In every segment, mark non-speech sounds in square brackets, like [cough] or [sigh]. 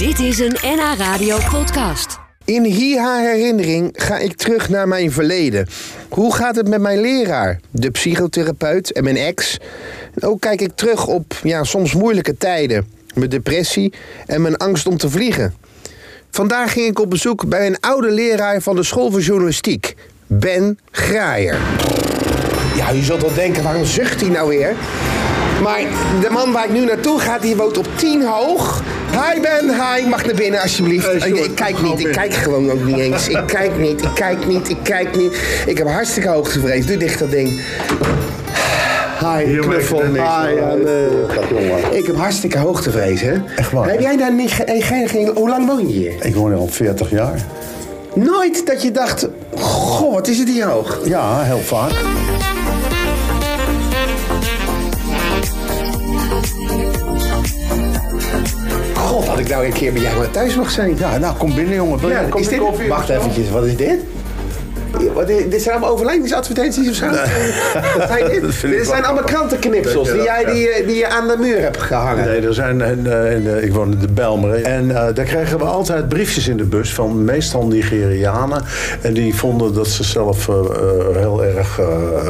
Dit is een NH Radio podcast. In Hiha Herinnering ga ik terug naar mijn verleden. Hoe gaat het met mijn leraar, de psychotherapeut en mijn ex? Ook kijk ik terug op ja, soms moeilijke tijden. Mijn depressie en mijn angst om te vliegen. Vandaag ging ik op bezoek bij een oude leraar van de school voor journalistiek, Ben Graaier. Ja, je zult wel denken, waarom zucht hij nou weer? Maar de man waar ik nu naartoe ga, die woont op 10 hoog. Hi Ben, hi, mag naar binnen alsjeblieft. Hey, Sjoerd, ik, ik kijk niet, ik kijk gewoon ook niet eens. Ik kijk niet, ik kijk niet, ik kijk niet. Ik heb hartstikke hoogtevrees. Doe dicht dat ding. Hi, Hier knuffel. Hi. Anne. Ik heb hartstikke hoogtevrees, hè? Echt waar? Heb jij daar niet... eh, geen, geen, hoe lang woon je hier? Ik woon hier al 40 jaar. Nooit dat je dacht... Goh, wat is het hier hoog? Ja, heel vaak. Nou een keer bij jou thuis mag zijn. Ja, nou kom binnen jongen. Wil Ja, een is dit... Wacht eventjes, wat is dit? Wat, dit zijn allemaal overlijdensadvertenties of zo? [laughs] Wat zijn dit? dat dit zijn allemaal krantenknipsels die, jij, die, je- die je aan de muur hebt gehangen. Nee, er zijn, en, eh, ik woon in de Bijlmer. En eh, daar kregen we altijd briefjes in de bus van meestal Nigerianen. En die vonden dat ze zelf eh, eh, heel erg eh,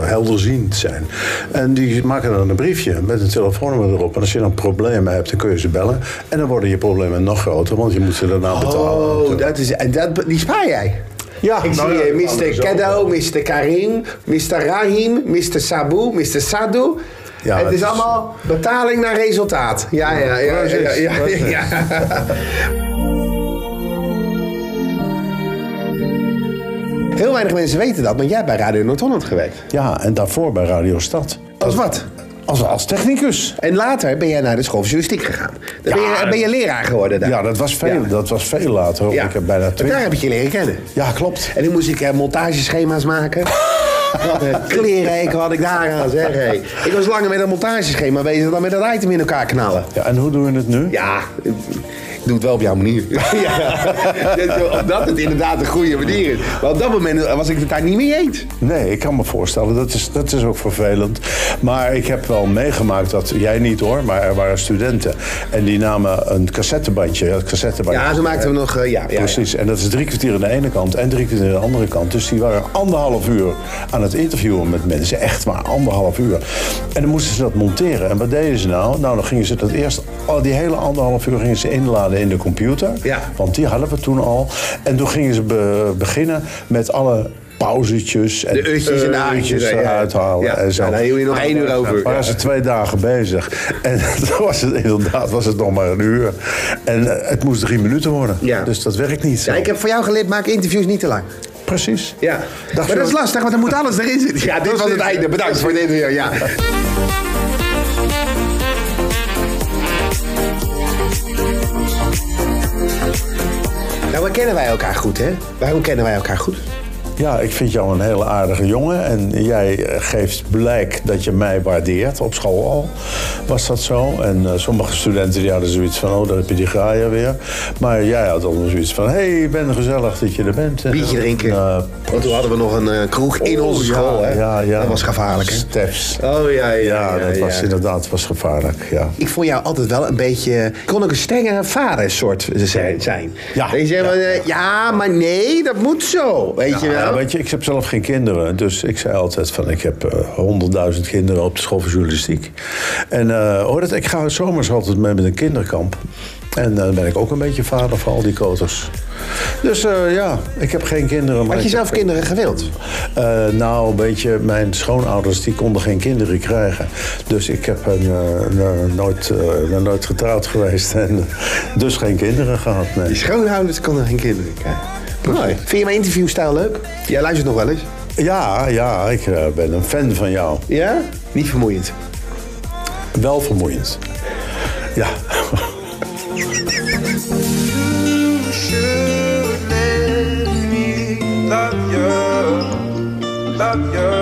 helderziend zijn. En die maken dan een briefje met een telefoonnummer erop. En als je dan problemen hebt, dan kun je ze bellen. En dan worden je problemen nog groter, want je moet ze daarna betalen. Oh, dat is, en dat, die spaar jij? Ja, Ik nou zie kan Mr. Keddo, Mr. Karim, Mr. Rahim, Mr. Sabu, Mr. Sadu. Ja, het het is is- allemaal betaling naar resultaat. Ja, ja, ja. ja, Precies, ja, ja, precies. ja. [laughs] Heel weinig mensen weten dat, maar jij hebt bij Radio Noord-Holland gewerkt. Ja, en daarvoor bij Radio Stad. Als wat? Als, als technicus. En later ben jij naar de school voor journalistiek gegaan. Dan ben, je, ben je leraar geworden daar. Ja, dat was veel, dat was veel later. hoor. Ja. Ik heb bijna Daar twintig... heb ik je leren kennen. Ja, klopt. En toen moest ik eh, montageschema's maken. [laughs] Wat een klerenhekel had ik daar aan, zeg. hé. Ik was langer met een montageschema bezig dan met dat item in elkaar knallen. Ja, en hoe doen we het nu? Ja, doe het wel op jouw manier. [laughs] ja. Omdat het inderdaad een goede manier is. Maar op dat moment was ik het daar niet mee eens. Nee, ik kan me voorstellen. Dat is, dat is ook vervelend. Maar ik heb wel meegemaakt dat... Jij niet hoor, maar er waren studenten. En die namen een cassettebandje. Ja, het cassettebandje. Ja, zo maakten we nog... eh, ja. Precies, en dat is drie kwartier aan de ene kant en drie kwartier aan de andere kant. Dus die waren anderhalf uur aan het interviewen met mensen. Echt maar anderhalf uur. En dan moesten ze dat monteren. En wat deden ze nou? Nou, dan gingen ze dat eerst, al die hele anderhalf uur gingen ze inladen in de computer. Ja. Want die hadden we toen al. En toen gingen ze be- beginnen met alle pauzetjes en De uurtjes en de eruit halen Ja, en zo. dan hield je nog één uur over. Maar waren ze twee dagen bezig. En [laughs] toen was het inderdaad was het nog maar een uur. En eh, het moest drie minuten worden. Ja. Dus dat werkt niet zo. Ja, ik heb voor jou geleerd, maak interviews niet te lang. Precies. Ja, Dacht maar dat is dat- lastig, want dan moet alles erin zitten. Ja, dit was het einde. Bedankt voor dit interview. Ja. Kennen wij elkaar goed, hè? Waarom kennen wij elkaar goed? Ja, ik vind jou een hele aardige jongen. En jij eh, geeft blijk dat je mij waardeert. Op school al was dat zo. En eh, sommige studenten die hadden zoiets van... oh, daar heb je die graaier weer. Maar jij had dan zoiets van... hé, hey, ben gezellig dat je er bent. Biertje drinken. Uh, Want toen hadden we nog een eh, kroeg in Oh, onze ja, school, hè? Ja, ja. Dat was gevaarlijk, hè? Steps. Oh, ja, ja. Ja, dat was inderdaad was gevaarlijk, ja. Ik vond jou altijd wel een beetje... Ik kon ook een strenge vadersoort zijn. zijn. Ja, Weet je, ja. maar, eh, ja, maar nee, dat moet zo. Weet je Ja, weet je, ik heb zelf geen kinderen. Dus ik zei altijd van ik heb eh, honderdduizend kinderen op de school voor journalistiek. En eh, hoor dat, ik ga zomers altijd mee met een kinderkamp. En eh, dan ben ik ook een beetje vader voor al die koters. Dus ja, ik heb geen kinderen. Maar Had je zelf heb- kinderen gewild? Nou, een beetje, mijn schoonouders die konden geen kinderen krijgen. Dus ik heb een, een, nooit, een nooit getrouwd geweest en [laughs] dus geen kinderen gehad. Nee. Je schoonouders konden geen kinderen krijgen. Mooi. Vind je mijn interviewstijl leuk? Jij luistert nog wel eens? Ja, ja, ik eh, ben een fan van jou. Ja? Niet vermoeiend. Wel vermoeiend. Ja. should let me love you, love you.